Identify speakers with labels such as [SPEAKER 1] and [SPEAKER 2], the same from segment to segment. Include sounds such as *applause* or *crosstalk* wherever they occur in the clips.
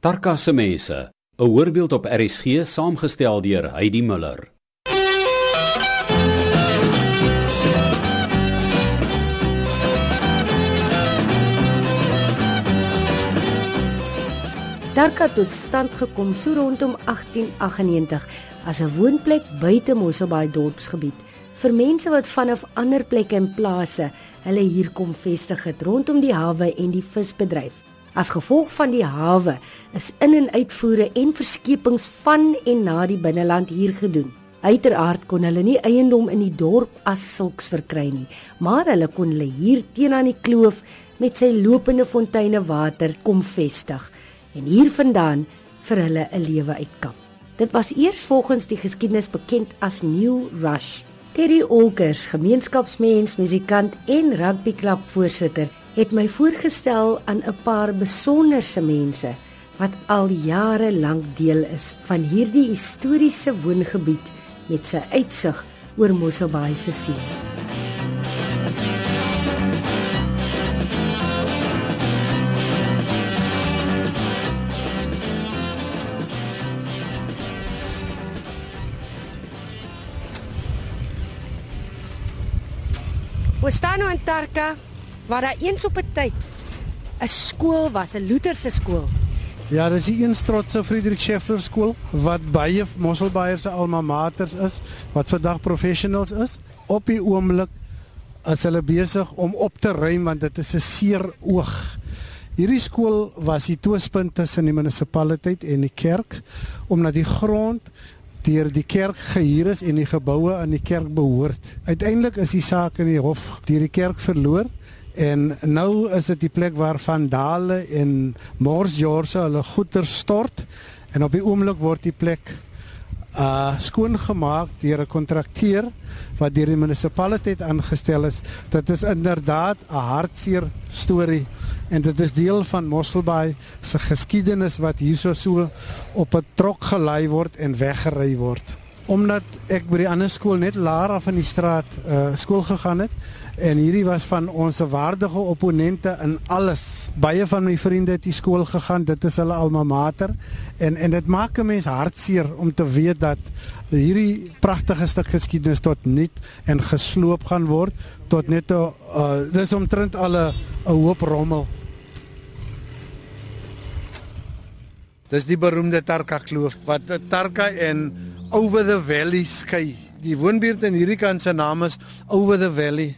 [SPEAKER 1] Tarka se mense, 'n voorbeeld op RSG saamgestel deur Heidi Muller.
[SPEAKER 2] Tarka tot stand gekom so rondom 1898 as 'n woonplek buite Mosselbaai dorpsgebied vir mense wat vanaf ander plekke en plase hulle hier kom vestig het rondom die hawe en die visbedryf. As gevolg van die hawe is in- en uitvoere en verskepings van en na die binneland hier gedoen. Uiteraard kon hulle nie eiendom in die dorp as sulks verkry nie, maar hulle kon hulle hier teen aan die kloof met sy lopende fonteine water kom vestig en hiervandaan vir hulle 'n lewe uitkap. Dit was eers volgens die geskiedenis bekend as New Rush. Terry Olkers, gemeenskapsmens, musikant en rugbyklub voorsitter, het my voorgestel aan 'n paar besonderse mense wat al jare lank deel is van hierdie historiese woongebied met sy uitsig oor Mosselbaai se see. Ons staan nou in Tarka waar daar eens op 'n tyd 'n skool was, 'n Lutherse skool.
[SPEAKER 3] Ja, dis die een trotse Friedrich Scheffler skool wat baie Mosselbaiers se alma maters is, wat vandag professionals is. Op die oomblik is hulle besig om op te ruim want dit is 'n seer oog. Hierdie skool was die twispunt tussen die munisipaliteit en die kerk omdat die grond deur die kerk gehuur is en die geboue aan die kerk behoort. Uiteindelik is die saak in die hof deur die kerk verloor en nou is dit die plek waar vandale en morsjorse hulle goeder stort en op die oomblik word die plek uh skoongemaak deur 'n kontrakteur wat deur die munisipaliteit aangestel is. Dit is inderdaad 'n hartseer storie en dit is deel van Mosselbaai se geskiedenis wat hierso so op 'n trok gelei word en weggery word. Omdat ek by die ander skool net laer af in die straat uh skool gegaan het en hierdie was van ons waardige opponente in alles. Baie van my vriende het die skool gegaan. Dit is hulle alma mater en en dit maak 'n mens hartseer om te weet dat hierdie pragtige stuk geskiedenis tot nul en gesloop gaan word tot net 'n uh, dis omtrent al 'n hoop rommel. Dis die beroemde Tarka kloof wat Tarka en Over the Valley skei. Die woonbuurt in hierdie kant se naam is Over the Valley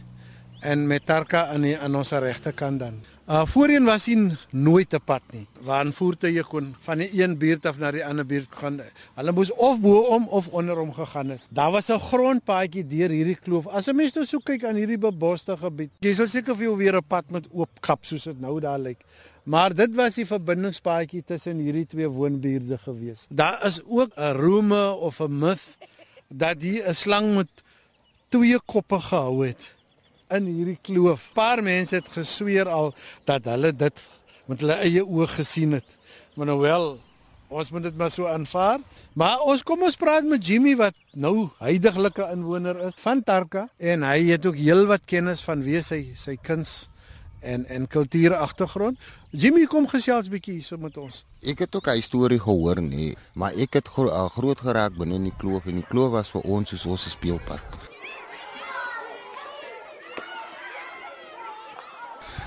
[SPEAKER 3] en met Tarka aan die aan ons regterkant dan. Uh voorheen was hier nooit 'n pad nie. Waar voertuie kon van die een buurt af na die ander buurt gaan. Hulle moes of bo om of onder hom gegaan het. Daar was 'n grondpaadjie deur hierdie kloof. As 'n mens nou so kyk aan hierdie beboste gebied, jy sal seker vir jou weer 'n pad met oop kap soos dit nou daar lyk. Maar dit was die verbindingspaadjie tussen hierdie twee woonbuurde gewees. Daar is ook 'n rome of 'n myth dat hier 'n slang met twee koppe gehou het in hierdie kloof. Paar mense het gesweer al dat hulle dit met hulle eie oë gesien het. Maar nou wel, ons moet dit maar so aanvaar. Maar ons kom ons praat met Jimmy wat nou huidigelike inwoner is van Tarka en hy het ook heelwat kennis van wie sy sy kuns en en kultuur agtergrond. Jimmy kom gesels bietjie hierso met ons.
[SPEAKER 4] Ek het ook 'n storie gehoor nie, maar ek het gro groot geraak binne in die kloof en die kloof was vir ons soos ons speelpark.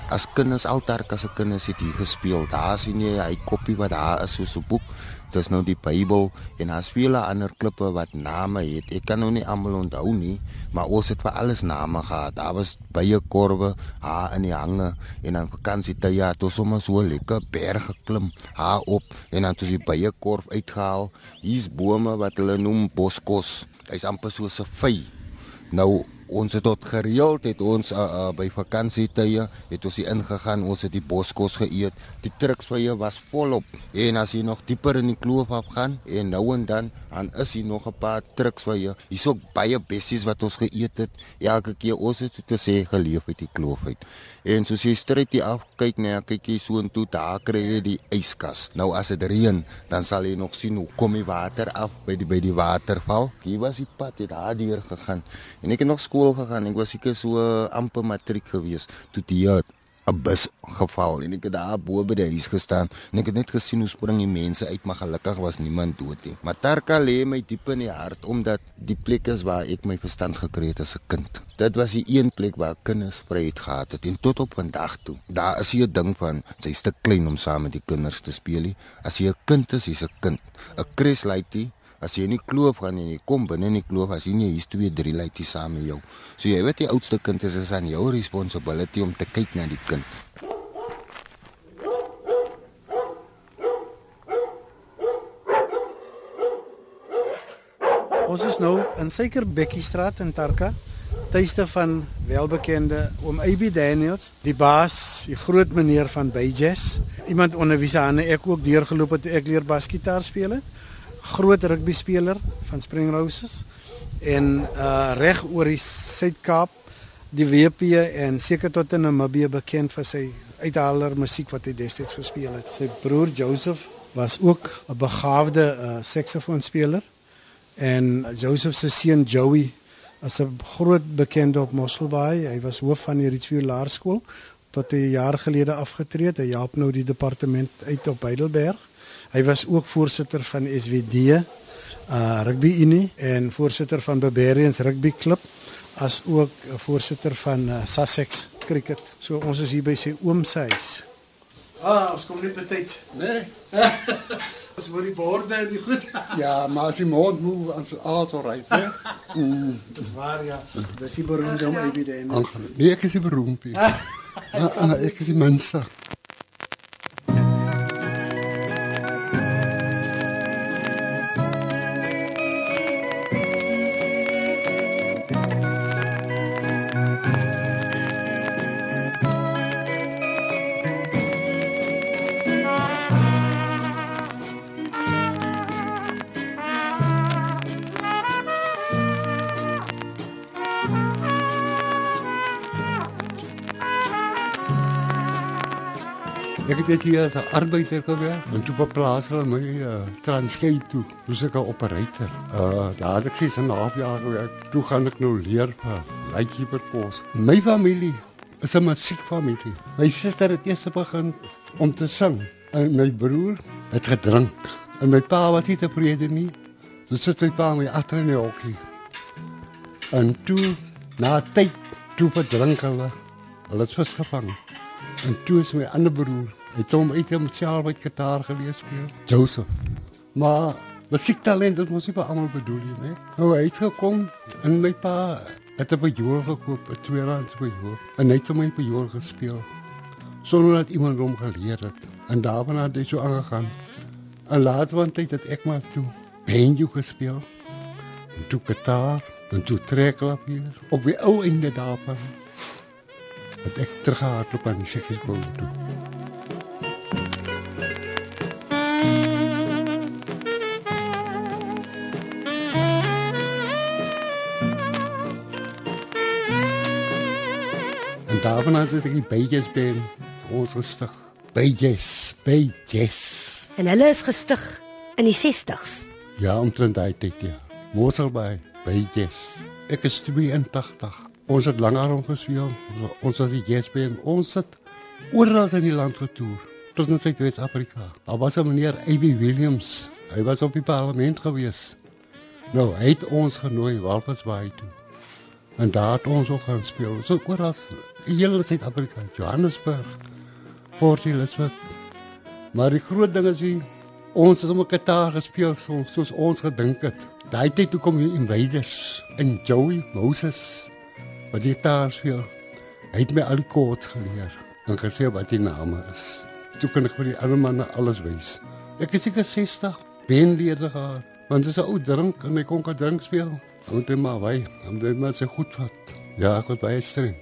[SPEAKER 4] As kinders altaar as 'n kinders het hier gespeel. Daar sien jy hy koppie wat daar is soos 'n boek. Dis nou die Bybel en daar's vele ander klippe wat name het. Ek kan nou nie almal onthou nie, maar ons het vir alles name gehad. Daar was baie korwe, ha in die hange en dan vakansietye het ons sommer so lekker berg geklim, ha op en dan het ons die baie korf uitgehaal. Hier's bome wat hulle noem boskos. Hy's amper so 'n vy. Nou ons het tot gereeld het ons uh, uh, by vakansietye het ons hier ingegaan ons het die boskos geëet. Die truksvye was volop en as jy nog dieper in die kloof afgaan en nou en dan dan is hier nog 'n paar truksvye hier's ook baie bessies wat ons geëet het. Elke keer ons het te sê geleef uit die kloof uit. En soos jy stryd hier af kyk net kyk jy so intoe daar kry jy die yskas nou as dit reën dan sal jy nog sien hoe kom die water af by die by die waterval. Hier was die pad het daar deur gegaan. En ek het nog gegaan. Ek was seker so amper matriek gewees toe die 'n bus geval en ek het daar bo by die huis gestaan en ek het net gesien hoe spring die mense uit, maar gelukkig was niemand dood nie. Maar Tarka lê my diep in die hart omdat die plek is waar ek my verstand gekry het as 'n kind. Dit was die een plek waar kinders vryheid gehad het en tot op vandag toe. Daar is 'n ding van sy's te klein om saam met die kinders te speel nie. As jy 'n kind is, jy's 'n kind. 'n Chris Lighty As jy nie kloof gaan en jy kom binne in die kloof as jy nie hier's twee drie lyte saam met jou. So jy weet die oudste kind is is aan jou responsibility om te kyk na die kind.
[SPEAKER 3] Ons is nou in Suiker Bekkie-straat in Tarka, tuiste van welbekende oom AB Daniels, die baas, die groot meneer van Bayjazz. Iemand onder wie se hande ek ook deurgeloop het toe ek leer basgitaar speel het. Groot rugby speler van Spring Roses en uh reg oor die Suid-Kaap, die WP en seker tot in Namibië bekend vir sy uithaler musiek wat hy destyds gespeel het. Sy broer Joseph was ook 'n begaafde uh saksofoonspeler en Joseph se seun Joey as 'n groot bekende op Mosselbaai. Hy was hoof van die Rietsview Laerskool tot 'n jaar gelede afgetree het. Hy help nou die departement uit op Heidelberg. Hy was ook voorsitter van SWD uh Rugby Unie en voorsitter van Barbarians Rugby Club as ook voorsitter van uh, Sussex Cricket. So ons is hier by sy oom se huis. Ah, ons kom net betyds.
[SPEAKER 5] Nee. *laughs*
[SPEAKER 3] Ons word die borde en die goed. *laughs*
[SPEAKER 5] Ja, maar as die mond moet aan sy auto ry, hè? Mm,
[SPEAKER 3] Dis waar ja. Dis die beroemde om evident.
[SPEAKER 5] Nee, ek is nie beroemd nie. *laughs* Ah, ah, ek is die minste. Net hier as 'n arbeider gewerk en toe beplaas hulle my uh, Transkei toe. Dis ek 'n operator. Uh daar het ek ses en 'n half jaar gewerk. Toe gaan ek nou leer vir lightkeeper pos. My familie is 'n musiekfamilie. My suster het eers begin om te sing en my broer het gedrink. En my pa was nie tevrede nie. Dus sit my pa my agter in die hokkie. En toe na tyd toe verdrink hulle. Hulle het vasgevang. En toe is my ander broer, het hom uit om self met gitaar gelees speel. Joseph. Maar musiektalent het mos nie vir almal bedoel nie, né? Nou hy het gekom en my pa het 'n bejoor gekoop, 'n tweerands bejoor. En hy het hom in bejoor gespeel. Sonder dat iemand hom geleer het. En daarna het hy so aangegaan. En later van tyd het ek maar toe banjo gespeel. En toe gitaar, en toe trekklavier. Op die ou einde daarvan het ek teruggehardloop aan die sekieskool toe. Daarvan het ek die Bejes ben ons gestig. Bejes, Bejes.
[SPEAKER 2] En hulle is gestig in die 60s.
[SPEAKER 5] Ja, omtrent daai tyd ja. Mossel by Bejes. Ek is 82. Ons het langer omgespeel. Ons was die jazzband. Ons het oral in die land getoer. Tot in Suid-Afrika. Daar was 'n meneer A.B. Williams. Hy was op die parlement gewees. Nou, hy het ons genooi Walvisbaai toe. En daar het ons ook gaan speel. So oral hele Suid-Afrika, Johannesburg, Port Elizabeth. Maar die groot ding is die ons het om 'n gitaar gespeel soos, soos ons gedink het. Daai tyd toe kom hier invaders en Joey Moses wat die gitaar speel. Hy het my al die koords geleer en gesê wat die name is. Toe kan ek vir die ander manne alles wys. Ek is seker 60 benlede gehad. Want dis 'n ou drink en hy kon kan drink speel. Moet hy maar wy, dan moet maar sy goed vat. Ja, ek was baie streng.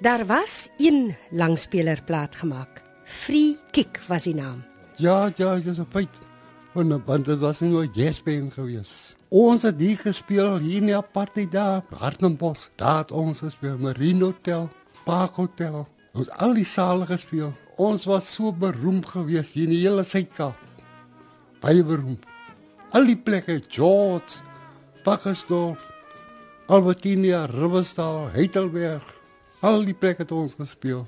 [SPEAKER 2] Daar was een langspelerplaat gemaak. Free Kick was die naam.
[SPEAKER 5] Ja, ja, dis 'n feit. Want want dit was nie nooit jazzband gewees. Ons het hier gespeel hier in die apartheid daar, Hartmanbos. Daar het ons gespeel, Marine Hotel, Park Hotel. Ons al die sale gespeel. Ons was so beroemd gewees hier in die hele Suid-Kaap. Baie beroemd. Al die plekke, George, Pakkersdorp, Albertinia, Riversdal, Heidelberg. Al die plekke het ons gespeel.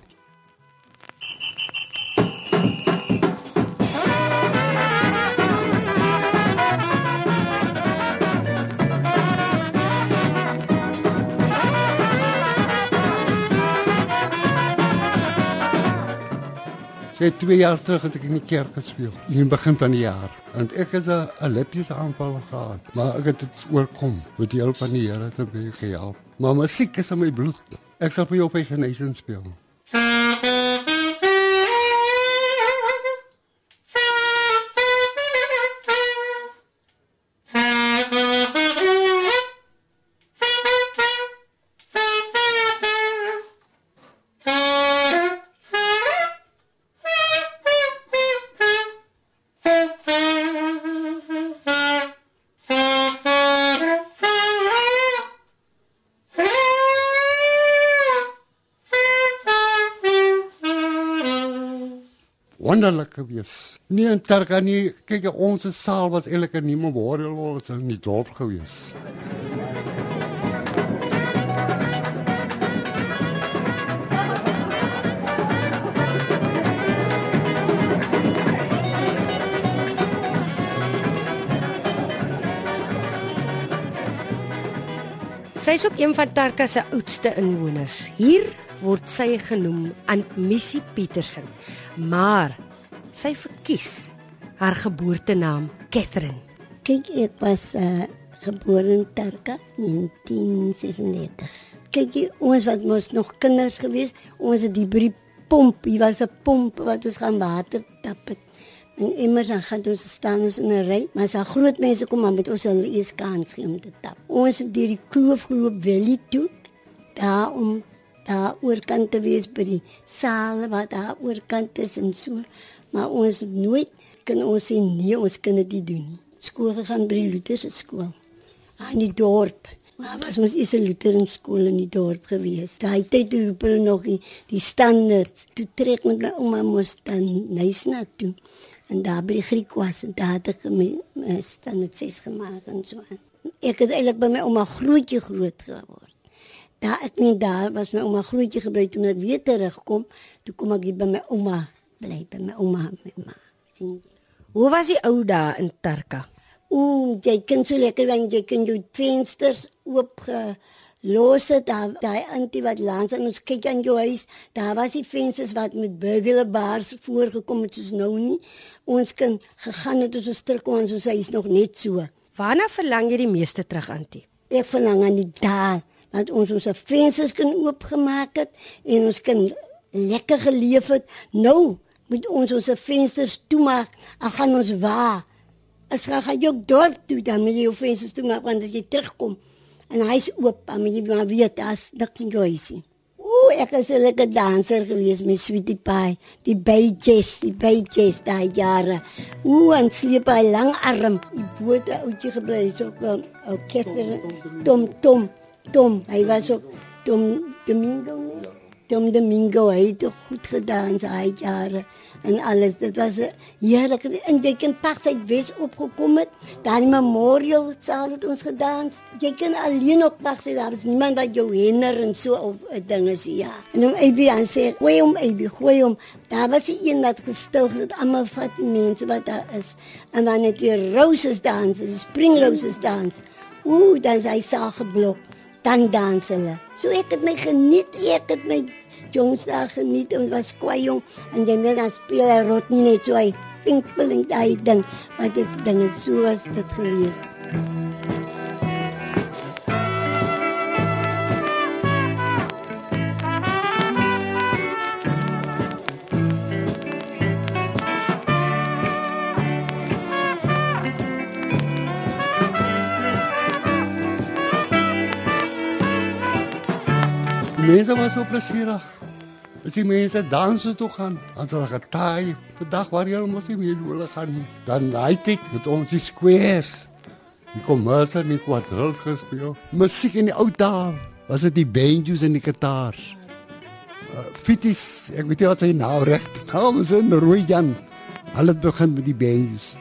[SPEAKER 5] Ek twee jaar terug het ek in die kerk gespeel, in die begin van die jaar. En ek het 'n lepjes aanval gehad, maar ek het dit oorkom met die hulp van die Here te my gehelp. Maar musiek is in my bloed. Ek sal vir jou op 'n nation speel. Wonderlik gewees. Nie in Turkye nie. Kyk, ons saal was eintlik 'n nuwe memorial was in die dorp gewees.
[SPEAKER 2] Sy is ook een van Tarka se oudste inwoners. Hier word sy genoem Antmissie Petersen. Maar sy verkies haar geboortenaam Catherine.
[SPEAKER 6] Kyk, ek was uh, gebore in Tarka 1936. Kyk, ons was mos nog kinders gewees. Ons het die brie pomp, hier was 'n pomp wat ons gaan water tap. En immers dan gaan ons staan ons in 'n ry, maar as daar groot mense kom dan moet ons hulle eers kans gee om te tap. Ons het deur die kloof geloop Valley toe, daar om daar oorkant te wees by die saal wat daar oorkant is en so. Maar ons nooit kan ons sê nee, ons kan dit nie doen nie. Skool gegaan by die Lutherse skool. Aan die dorp. Maar was ons is 'n Lutheran skool in die dorp gewees. Daai tyd roep hulle nog die, die standaard. Toe trek met my ouma moes dan Nysna toe en daar by die Griek was en daar het ek my, my standaard 6 gemaak en so aan. Ek het eintlik by my ouma grootjie groot geword. Daar ek nie daar was my ouma grootjie gebly toe ek weer terugkom, toe kom ek hier by my ouma bly by my ouma my ma. Sien?
[SPEAKER 2] Hoe was die ou dae in Tarka?
[SPEAKER 6] Ooh, jy kan so lekker want jy kan jou vensters oop los het daar daai antie wat langs aan ons kyk aan jou huis daar was die vensters wat met burglar bars voorgekom het soos nou nie ons kan gegaan het ons terugkom ons huis is nog net so
[SPEAKER 2] Waarna verlang jy die meeste terug antie?
[SPEAKER 6] ek verlang aan die dae dat ons ons vensters kan oopgemaak het en ons kan lekker geleef het. Nou moet ons ons vensters toemaak. En gaan ons waar? As jy gaan jou dorp toe dan moet jy jou vensters toemaak want as jy terugkom en hy is oop en jy maar weet as niks in jou huisie. Ooh, ek is 'n lekker danser gewees met Sweetie Pie, die babies, die babies daai jare. Ooh, en sleep hy lang arm, die boot oudjie gebly so 'n ou ketter Tom. Tom Tom, hy was ook Tom Domingo nie. Tom Domingo hy het ook goed gedaan daai jare en alles. Dit was 'n heerlike en jy kan pak sy Wes opgekom het. Daar in Memorial saal het ons gedans. Jy kan alleen op pak sy daar is niemand wat jou hinder en so op dinge sê ja. En om AB aan sê, "Gooi hom AB, gooi hom." Daar was die een wat gestil het almal vat mense wat daar is. En dan het jy roses dans, die spring roses dans. Ooh, dan sy saag geblok. Dan dans hulle. So ek het my geniet, ek het my jongs daar geniet en was kwai jong en jy net dan speel hy rot nie net so hy pinkpel en daai ding want dit dinge so was dit gewees.
[SPEAKER 5] Mense was so plesierig. As die mense danse toe gaan, sal hulle getaai. Vandag waar jy mos nie meer hulle gaan nie. Dan daai tyd met ons die squares. Die kommersie en die quadrilles gespeel. Musiek in die ou dae was dit die banjos en die gitaars. Uh, Fitis, ek weet nie wat sy naam reg. Naam is in Rooi Jan. Hulle het begin met die banjos.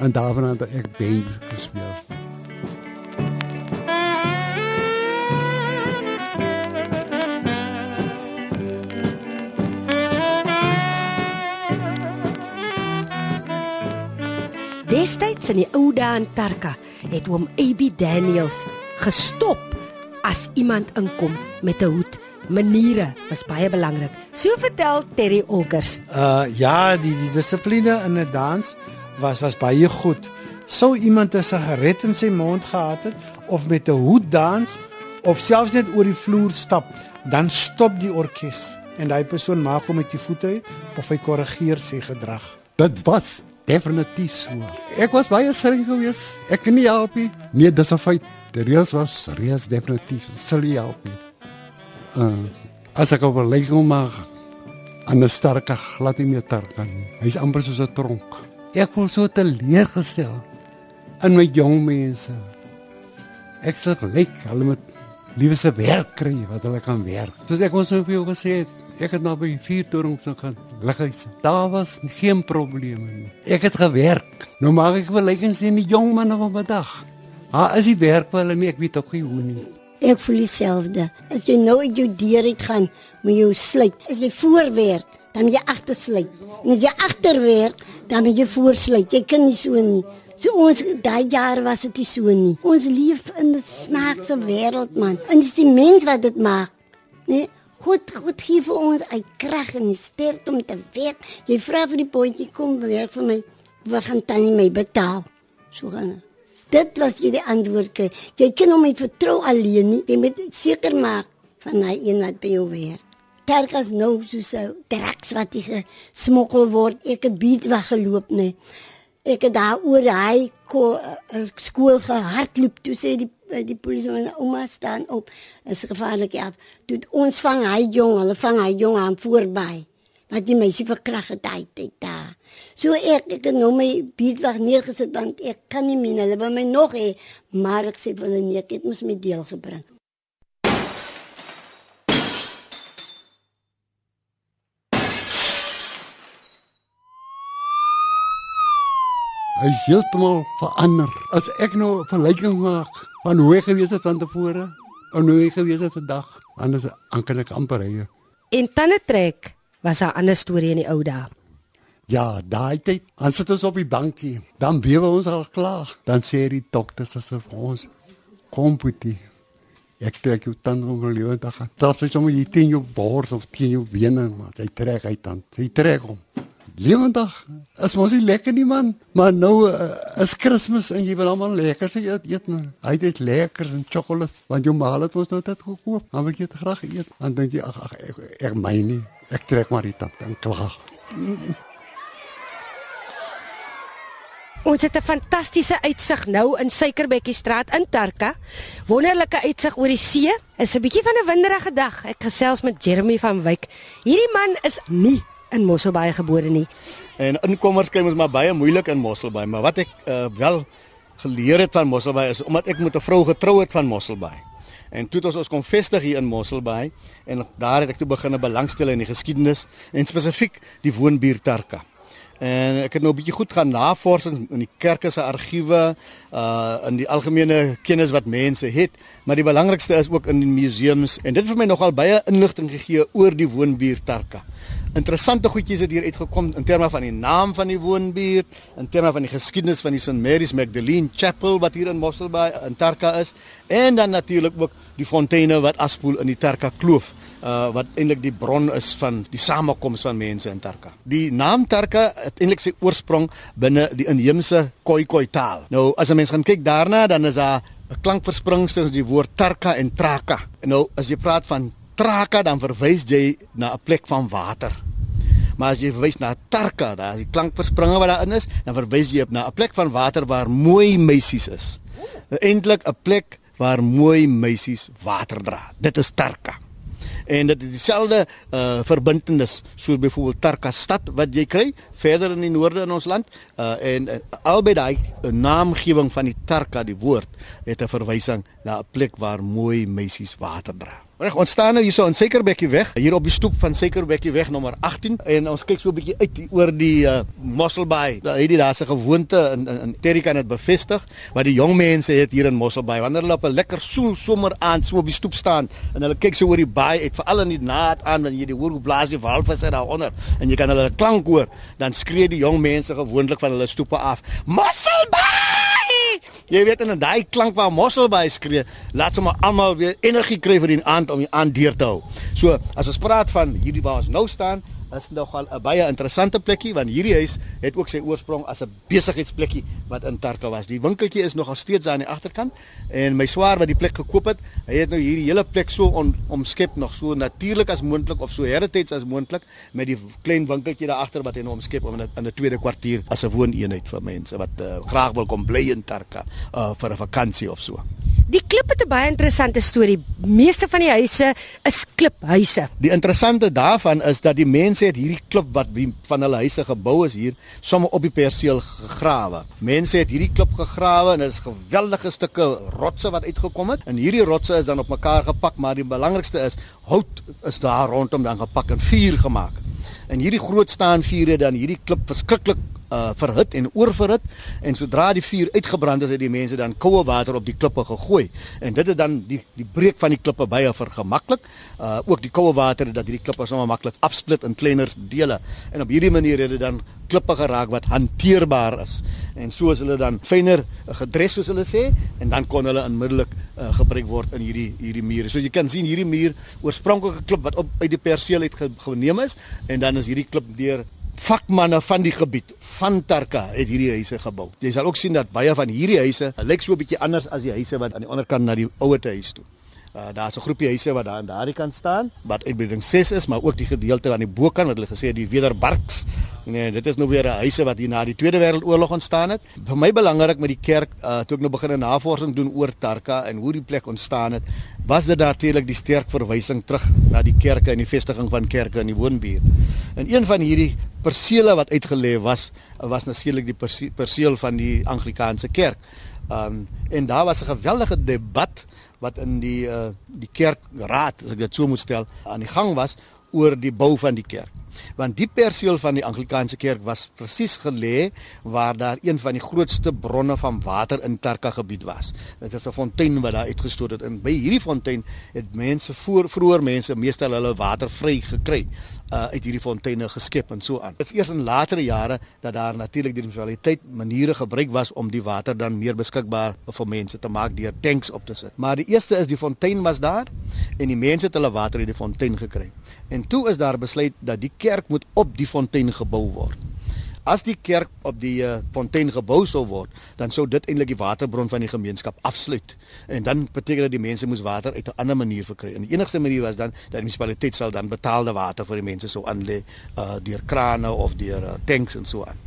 [SPEAKER 5] En daarvan het ek banjos gespeel.
[SPEAKER 2] Destyds in die ou dae in Tarka het oom AB Daniels gestop as iemand inkom met 'n hoed. Maniere was baie belangrik So vertel Terry Olkers.
[SPEAKER 3] Uh ja, die die dissipline in 'n dans was was baie goed. Sou iemand 'n sigaret in sy mond gehad het of met 'n hoed dans of selfs net oor die vloer stap, dan stop die orkes en daai persoon maak hom met die voete uit of hy korrigeer sy gedrag.
[SPEAKER 5] Dit was definitief so. Ek was baie streng geweest. Ek kan nie help nie. Nee, dis 'n feit. Die reus was reus definitief. Sal nie help nie. Uh, as ek op 'n legging maak aan 'n sterke glad nie meer terkan. Hy's amper soos 'n tronk. Ek voel so teleurgestel in my jong mense. Ek sê lyk hulle moet liewe se werk kry wat hulle kan werk. Soos ek ons nou vir jou gesê het, ek het nou by vier dorings gaan lighuis. Daar was geen probleme nie. Ek het gewerk. Nou maak ek verleggings in die jong manne van vandag. Ha, is die werk wel en ek weet ook nie hoe nie.
[SPEAKER 6] Ek voel dieselfde. As jy nou uit jou deur uit gaan, moet jy sluit. As jy voorwerk, dan moet jy agtersluit. En as jy agterwerk, dan moet jy voorsluit. Jy kan nie so nie. So ons daai jaar was dit nie so nie. Ons leef in 'n snaakse wêreld man. En dis die mens wat dit maak. Nee, God God gee vir ons uit krag en sterkte om te werk. Jy vra vir die boetjie kom werk vir my. Wat gaan tannie my betaal? So gaan dit. Was jy die antwoord kry. Jy kan hom nie vertrou alleen nie. Jy moet seker maak van hy een wat by jou werk. Terkas nou so so draks wat hy gesmokkel word. Ek het beet weggeloop nee. Ek het daar oor hy ko, uh, skool gehardloop toe sê die die polisie my ouma staan op. Is gevaarlik ja. Toe ons vang hy jong, hulle vang hy jong aan voorby. Wat die meisie verkrag het hy dit daar. So ek het nou my beedwag neergesit want ek kan nie meer hulle by my nog hê, maar ek sê vir hulle nee, ek het mos my deel gebring.
[SPEAKER 5] Hy's heeltemal verander. As ek nou 'n vergelyking maak van hoe hy gewees het van tevore en hoe hy gewees het vandag, dan is dan kan ek amper hy.
[SPEAKER 2] En tande trek was 'n ander storie in die ou dae.
[SPEAKER 5] Ja, daai tyd, dan sit ons op die bankie, dan bewe ons al klaar. Dan sê die dokters asof ons kom putie. Ek trek jou tand om die lewe te gaan. Dit is sommer hier teen jou bors of teen jou bene, maar hy trek hy tand. Hy trek hom. Lewendag is mos nie lekker nie man, maar nou uh, is Kersfees en jy wil almal lekker eet, eet nou. Hy het lekkers en chocolates, want jou ma het mos nou dit gekoop. Dan wil jy dit graag eet. Dan dink jy ag ag ek, ek my nie. Ek trek maar die tand en klaar.
[SPEAKER 2] Ons het 'n fantastiese uitsig nou in Suikerbekkie-straat in Tarka. Wonderlike uitsig oor die see. Is 'n bietjie van 'n winderige dag. Ek gesels met Jeremy van Wyk. Hierdie man is nie in Mosselbaai gebore nie.
[SPEAKER 7] En inkommers kry ons maar baie moeilik in Mosselbaai, maar wat ek uh, wel geleer het van Mosselbaai is omdat ek met 'n vrou getrou het van Mosselbaai. En toe het ons ons kom vestig hier in Mosselbaai en daar het ek toe begin belangstel in die geskiedenis en spesifiek die woonbuurt Tarka. En ek het nou 'n bietjie goed gaan navorsing in die kerke se argiewe, uh in die algemene kennis wat mense het, maar die belangrikste is ook in die museums en dit het vir my nogal baie inligting gegee oor die woonbuurt Tarka. Interessante goedjies het hier uitgekom in terme van die naam van die woonbuurt, in terme van die geskiedenis van die St Mary's Magdalene Chapel wat hier in Mosselbaai in Tarka is en dan natuurlik ook die fonteine wat afspoel in die Tarka Kloof uh wat eintlik die bron is van die samekoms van mense in Tarka. Die naam Tarka het eintlik sy oorsprong binne die inheemse Khoikhoi taal. Nou as 'n mens gaan kyk daarna, dan is daar 'n klankverspringing tussen die woord Tarka en Traka. Nou as jy praat van Traka, dan verwys jy na 'n plek van water. Maar as jy verwys na Tarka, daar die klankverspringe wat daarin is, dan verwys jy na 'n plek van water waar mooi meisies is. Eintlik 'n plek waar mooi meisies water dra. Dit is Tarka en dit is dieselfde uh verbintenis soos byvoorbeeld Tarka stad wat jy kry verder in die noorde in ons land uh en uh, albei daai uh, naamgewing van die Tarka die woord het 'n verwysing na 'n plek waar mooi meisies water dra. Reg, ons staan nou hierso in Suikerbekkie weg, hier op die stoep van Suikerbekkie weg nommer 18 en ons kyk so 'n bietjie uit oor die uh, Mosselbaai. Daar het die daarse gewoonte in in, in Terry kan dit bevestig, wat die jong mense het hier in Mosselbaai wanneer hulle op 'n lekker soel somer aand so op die stoep staan en hulle kyk so oor die baai uit, veral in die naad aan wanneer jy die hoor hoe blaas die walvisse daaronder en jy kan hulle klank hoor, dan skree die jong mense gewoonlik van hulle stoepe af. Mosselbaai! Jy weet in daai klank waar Mosselbaai skree, laat sommer almal weer energie kry vir die aand om die aand deur te hou. So, as ons praat van hierdie waar ons nou staan, is nogal 'n baie interessante plekkie want hierdie huis het ook sy oorsprong as 'n besigheidsplekkie wat in Tarka was. Die winkeltjie is nog steeds daar aan die agterkant en my swaar wat die plek gekoop het, hy het nou hierdie hele plek so on, omskep nog so natuurlik as moontlik of so heritage as moontlik met die klein winkeltjie daar agter wat hy nou omskep om in 'n tweede kwartier as 'n wooneenheid vir mense wat uh, graag wil kom bly in Tarka uh, vir 'n vakansie of so.
[SPEAKER 2] Die klip het 'n baie interessante storie. Meeste van die huise is kliphuise.
[SPEAKER 7] Die interessante daarvan is dat die mense het hierdie klip wat van hulle huise gebou is hier sommer op die perseel gegrawe. Mense het hierdie klip gegrawe en dit is geweldige stukke rotse wat uitgekom het. En hierdie rotse is dan op mekaar gepak, maar die belangrikste is hout is daar rondom dan gepak en vuur gemaak. En hierdie groot staan vure dan hierdie klip verskriklik uh verhit en oorverhit en sodra die vuur uitgebrand is het die mense dan koue water op die klippe gegooi. En dit het dan die die breek van die klippe baie vergemaklik uh ook die koue water dat hierdie klippe sommer maklik afsplit in kleiner dele. En op hierdie manier het dit dan klippe geraak wat hanteerbaar is. En so is hulle dan fyner gedres soos hulle sê en dan kon hulle onmiddellik uh, gebruik word in hierdie hierdie mure. So jy kan sien hierdie muur oorspronklike klip wat op uit die perseel uit geneem is en dan is hierdie klip deur vakmanne van die gebied van Tarka het hierdie huise gebou. Jy sal ook sien dat baie van hierdie huise lyk so 'n bietjie anders as die huise wat aan die onderkant na die ouete huis toe. Uh, Daar's 'n groepie huise wat daar aan daardie kant staan wat uitbreiding 6 is, maar ook die gedeelte aan die bokant wat hulle gesê het die Wederbarks. Nee, dit is nou weer 'n huise wat hier na die Tweede Wêreldoorlog ontstaan het. Vir my belangrik met die kerk, uh, toe ek nou begin 'n navorsing doen oor Tarka en hoe die plek ontstaan het, was dit natuurlik die sterk verwysing terug na die kerke en die vestiging van kerke in die woonbuurt. En een van hierdie persele wat uitgelê was, was natuurlik die perseel van die Anglikaanse kerk. Um en daar was 'n geweldige debat wat in die uh, die kerkraad as ek dit so moet stel aan die gang was oor die bou van die kerk. Want die perseel van die Anglikaanse kerk was presies gelê waar daar een van die grootste bronne van water in Tarka gebied was. Dit is 'n fontein wat daar uitgestoot het en by hierdie fontein het mense voor vroeër mense meestal hulle water vry gekry uh, uit hierdie fonteine geskep en so aan. Dit is eers in latere jare dat daar natuurlik die munisipaliteit maniere gebruik was om die water dan meer beskikbaar vir mense te maak deur tanks op te sit. Maar die eerste is die fontein was daar en die mense het hulle water uit die fontein gekry. En toe is daar besluit dat die kerk moet op die fontein gebou word. As die kerk op die uh, fontein gebou sou word, dan sou dit eintlik die waterbron van die gemeenskap afsluit. En dan beteken dit die mense moes water uit 'n ander manier verkry. En die enigste manier was dan dat die munisipaliteit sal dan betaalde water vir die mense sou aanlê uh deur krane of deur uh, tanks en so aan.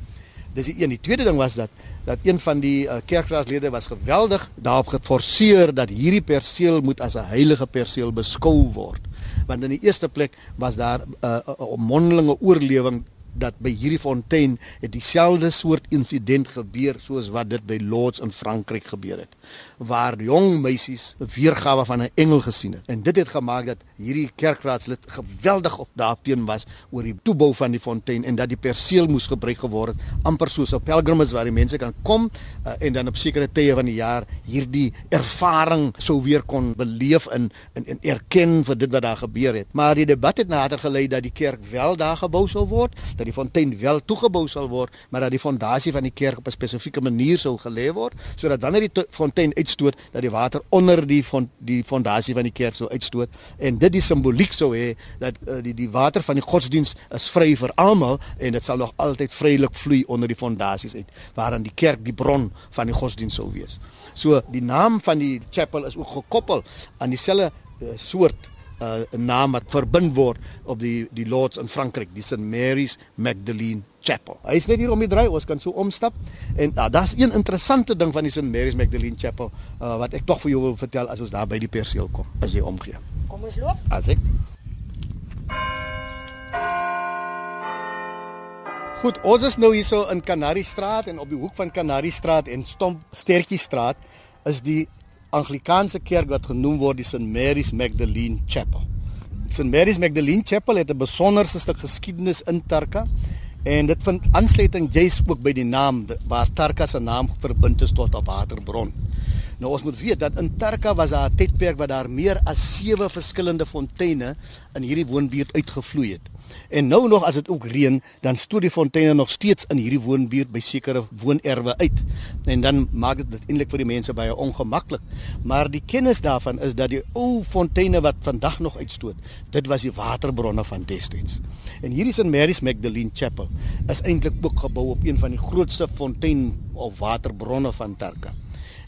[SPEAKER 7] Dis die een. Die tweede ding was dat dat een van die uh, kerkraadslede was geweldig daarop geforseer dat hierdie perseel moet as 'n heilige perseel beskou word. Want in die eerste plek was daar 'n uh, uh, mondelinge oorlewing dat by hierdie fontein het dieselfde soort insident gebeur soos wat dit by Lords in Frankryk gebeur het waar jong meisies 'n weergawe van 'n engel gesien het. En dit het gemaak dat hierdie kerkraadslid geweldig op daarteen was oor die toebou van die fontein en dat die perseel moes gebruik geword het amper soos 'n pelgrims waar die mense kan kom uh, en dan op sekere tye van die jaar hierdie ervaring sou weer kon beleef en en, en erken vir dit wat daar gebeur het. Maar die debat het nader gelei dat die kerk wel daar gebou sou word dat die fontein wel toegebou sal word, maar dat die fondasie van die kerk op 'n spesifieke manier sou gelê word, sodat wanneer die fontein uitstoot, dat die water onder die fond, die fondasie van die kerk sou uitstoot en dit die simboliek sou hê dat uh, die die water van die godsdiens is vry vir almal en dit sal nog altyd vrylik vloei onder die fondasies uit, waaraan die kerk die bron van die godsdiens sou wees. So die naam van die chapel is ook gekoppel aan dieselfde uh, soort uh, naam wat verbind word op die die Lords in Frankryk, die St Mary's Magdalene Chapel. Hy is net hier om die draai, ons kan so omstap en uh, daar's een interessante ding van die St Mary's Magdalene Chapel uh, wat ek tog vir jou wil vertel as ons daar by die perseel kom, as jy omgee.
[SPEAKER 2] Kom ons loop.
[SPEAKER 7] As ek Goed, ons is nou hierso in Canary Straat en op die hoek van Canary Straat en Stomp Stertjie Straat is die Anglikaanse kerk wat genoem word die St Mary's Magdalene Chapel. St Mary's Magdalene Chapel het 'n besonderse stuk geskiedenis in Tarka en dit vind aansluiting juis ook by die naam waar Tarka se naam verbind is tot 'n waterbron. Nou ons moet weet dat in Tarka was daar 'n tydperk waar daar meer as 7 verskillende fonteine in hierdie woonbuurt uitgevloei het. En nou nog as dit ook reën, dan stoot die fonteine nog steeds in hierdie woonbuurt by sekere woonerwe uit. En dan maak dit eintlik vir die mense baie ongemaklik. Maar die kennis daarvan is dat die ou fonteine wat vandag nog uitstoot, dit was die waterbronne van destyds. En hierdie St Mary's Magdalene Chapel is eintlik ook gebou op een van die grootste fontein of waterbronne van Tarka.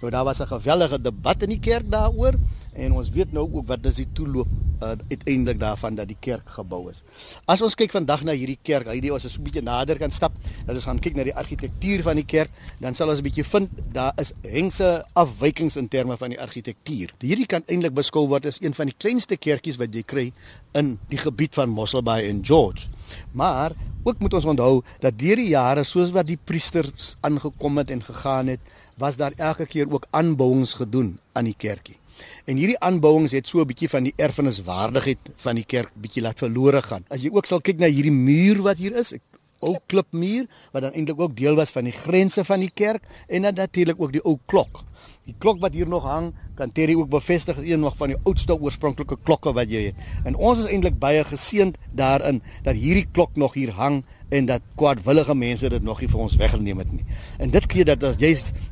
[SPEAKER 7] Nou daar was 'n geweldige debat in die kerk daaroor en ons weet nou ook wat dis die toeloop uh, uiteindelik daarvan dat die kerk gebou is. As ons kyk vandag na hierdie kerk, hy is so 'n bietjie nader kan stap, dat ons gaan kyk na die argitektuur van die kerk, dan sal ons 'n bietjie vind daar is hengse afwykings in terme van die argitektuur. Hierdie kan eintlik beskou word as een van die kleinste kerkies wat jy kry in die gebied van Mossel Bay en George. Maar ook moet ons onthou dat deur die jare soos wat die priesters aangekom het en gegaan het, was daar elke keer ook aanbouings gedoen aan die kerkie. En hierdie aanbouings het so 'n bietjie van die erfeniswaardigheid van die kerk bietjie laat verlore gaan. As jy ook sal kyk na hierdie muur wat hier is, ou klipmuur wat dan eintlik ook deel was van die grense van die kerk en dan natuurlik ook die ou klok. Die klok wat hier nog hang, kan Terry ook bevestig is een nog van die oudste oorspronklike klokke wat jy het. En ons is eintlik baie geseënd daarin dat hierdie klok nog hier hang en dat kwaadwillige mense dit nog nie vir ons weggeneem het nie. En dit gee dat as jy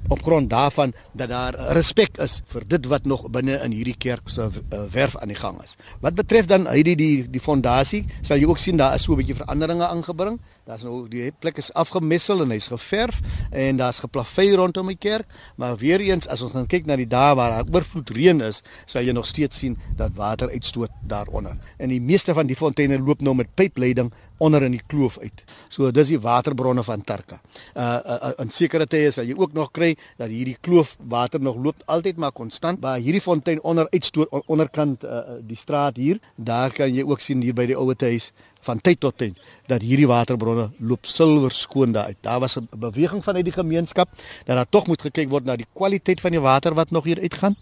[SPEAKER 7] op grond daarvan dat daar respek is vir dit wat nog binne in hierdie kerk se uh, werf aan die gang is. Wat betref dan hy die die die fondasie, sal jy ook sien daar is so 'n bietjie veranderinge aangebring. Daar's nou die plek is afgemessel en hy's geverf en daar's geplavei rondom die kerk, maar weer eens as ons gaan kyk na die dae waar daar oorvloed reën is, sal jy nog steeds sien dat water uitstoot daaronder. En die meeste van die fonteine loop nou met pypleiding onder in die kloof uit. So dis die waterbronne van Tarka. Uh, uh, uh in sekere tye sal jy ook nog kry dat hierdie kloof water nog loop altyd maar konstant. Maar hierdie fontein onder uitstoot onderkant uh, uh, die straat hier, daar kan jy ook sien hier by die ouete huis van tyd tot tyd dat hierdie waterbronne loop silwer skoon daar uit. Daar was 'n beweging vanuit die gemeenskap dat daar tog moet gekyk word na die kwaliteit van die water wat nog hier uitgaan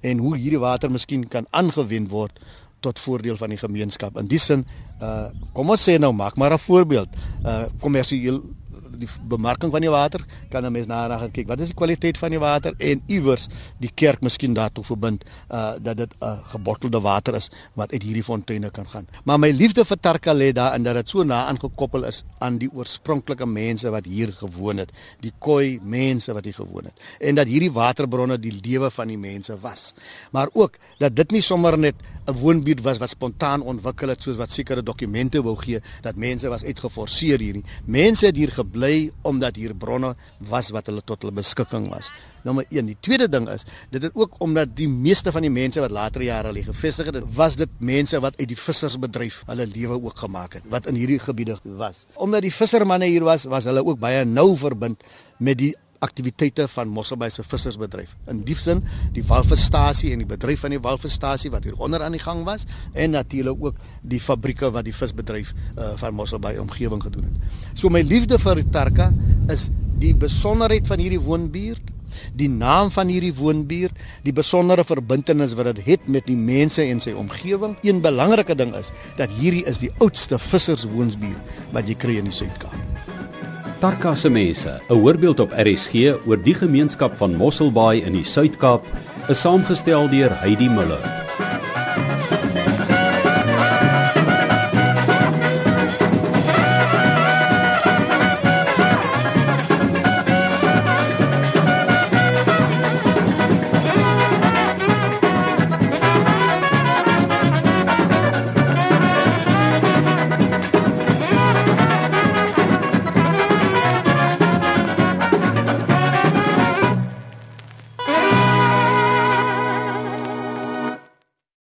[SPEAKER 7] en hoe hierdie water miskien kan aangewend word tot voordeel van die gemeenskap. In die sin, uh kom ons sê nou maak maar 'n voorbeeld. Uh kommersieel die bemarking van die water kan 'n mens na gaan kyk wat is die kwaliteit van die water en iewers die kerk miskien daartoe verbind uh dat dit 'n uh, gebottelde water is wat uit hierdie fonteine kan gaan. Maar my liefde vir Tarka lê daar in dat dit so na aangekoppel is aan die oorspronklike mense wat hier gewoon het, die Khoi mense wat hier gewoon het en dat hierdie waterbronne die lewe van die mense was. Maar ook dat dit nie sommer net 'n woonbuurt was wat spontaan ontwikkel het soos wat sekere dokumente wou gee dat mense was uitgeforseer hierdie. Mense het hier gebly omdat hier bronne was wat hulle tot hulle beskikking was. Nommer 1. Die tweede ding is, dit het ook omdat die meeste van die mense wat later jare al gevestig het, was dit mense wat uit die vissersbedryf hulle lewe ook gemaak het wat in hierdie gebiede was. Omdat die vissermanne hier was, was hulle ook baie nou verbind met die aktiwiteite van Mosselbaai se vissersbedryf. In die sin, die walvisstasie en die bedryf van die walvisstasie wat hier onder aan die gang was en natuurlik ook die fabrieke wat die visbedryf uh, van Mosselbaai omgewing gedoen het. So my liefde vir Tarka is die besonderheid van hierdie woonbuurt die naam van hierdie woonbuurt, die besondere verbintenis wat dit het met die mense en sy omgewing. Een belangrike ding is dat hierdie is die oudste visserswoonsbuurt wat jy kry in die Suid-Kaap.
[SPEAKER 1] Tarka se mense, 'n voorbeeld op RSG oor die gemeenskap van Mosselbaai in die Suid-Kaap, is saamgestel deur Heidi Muller.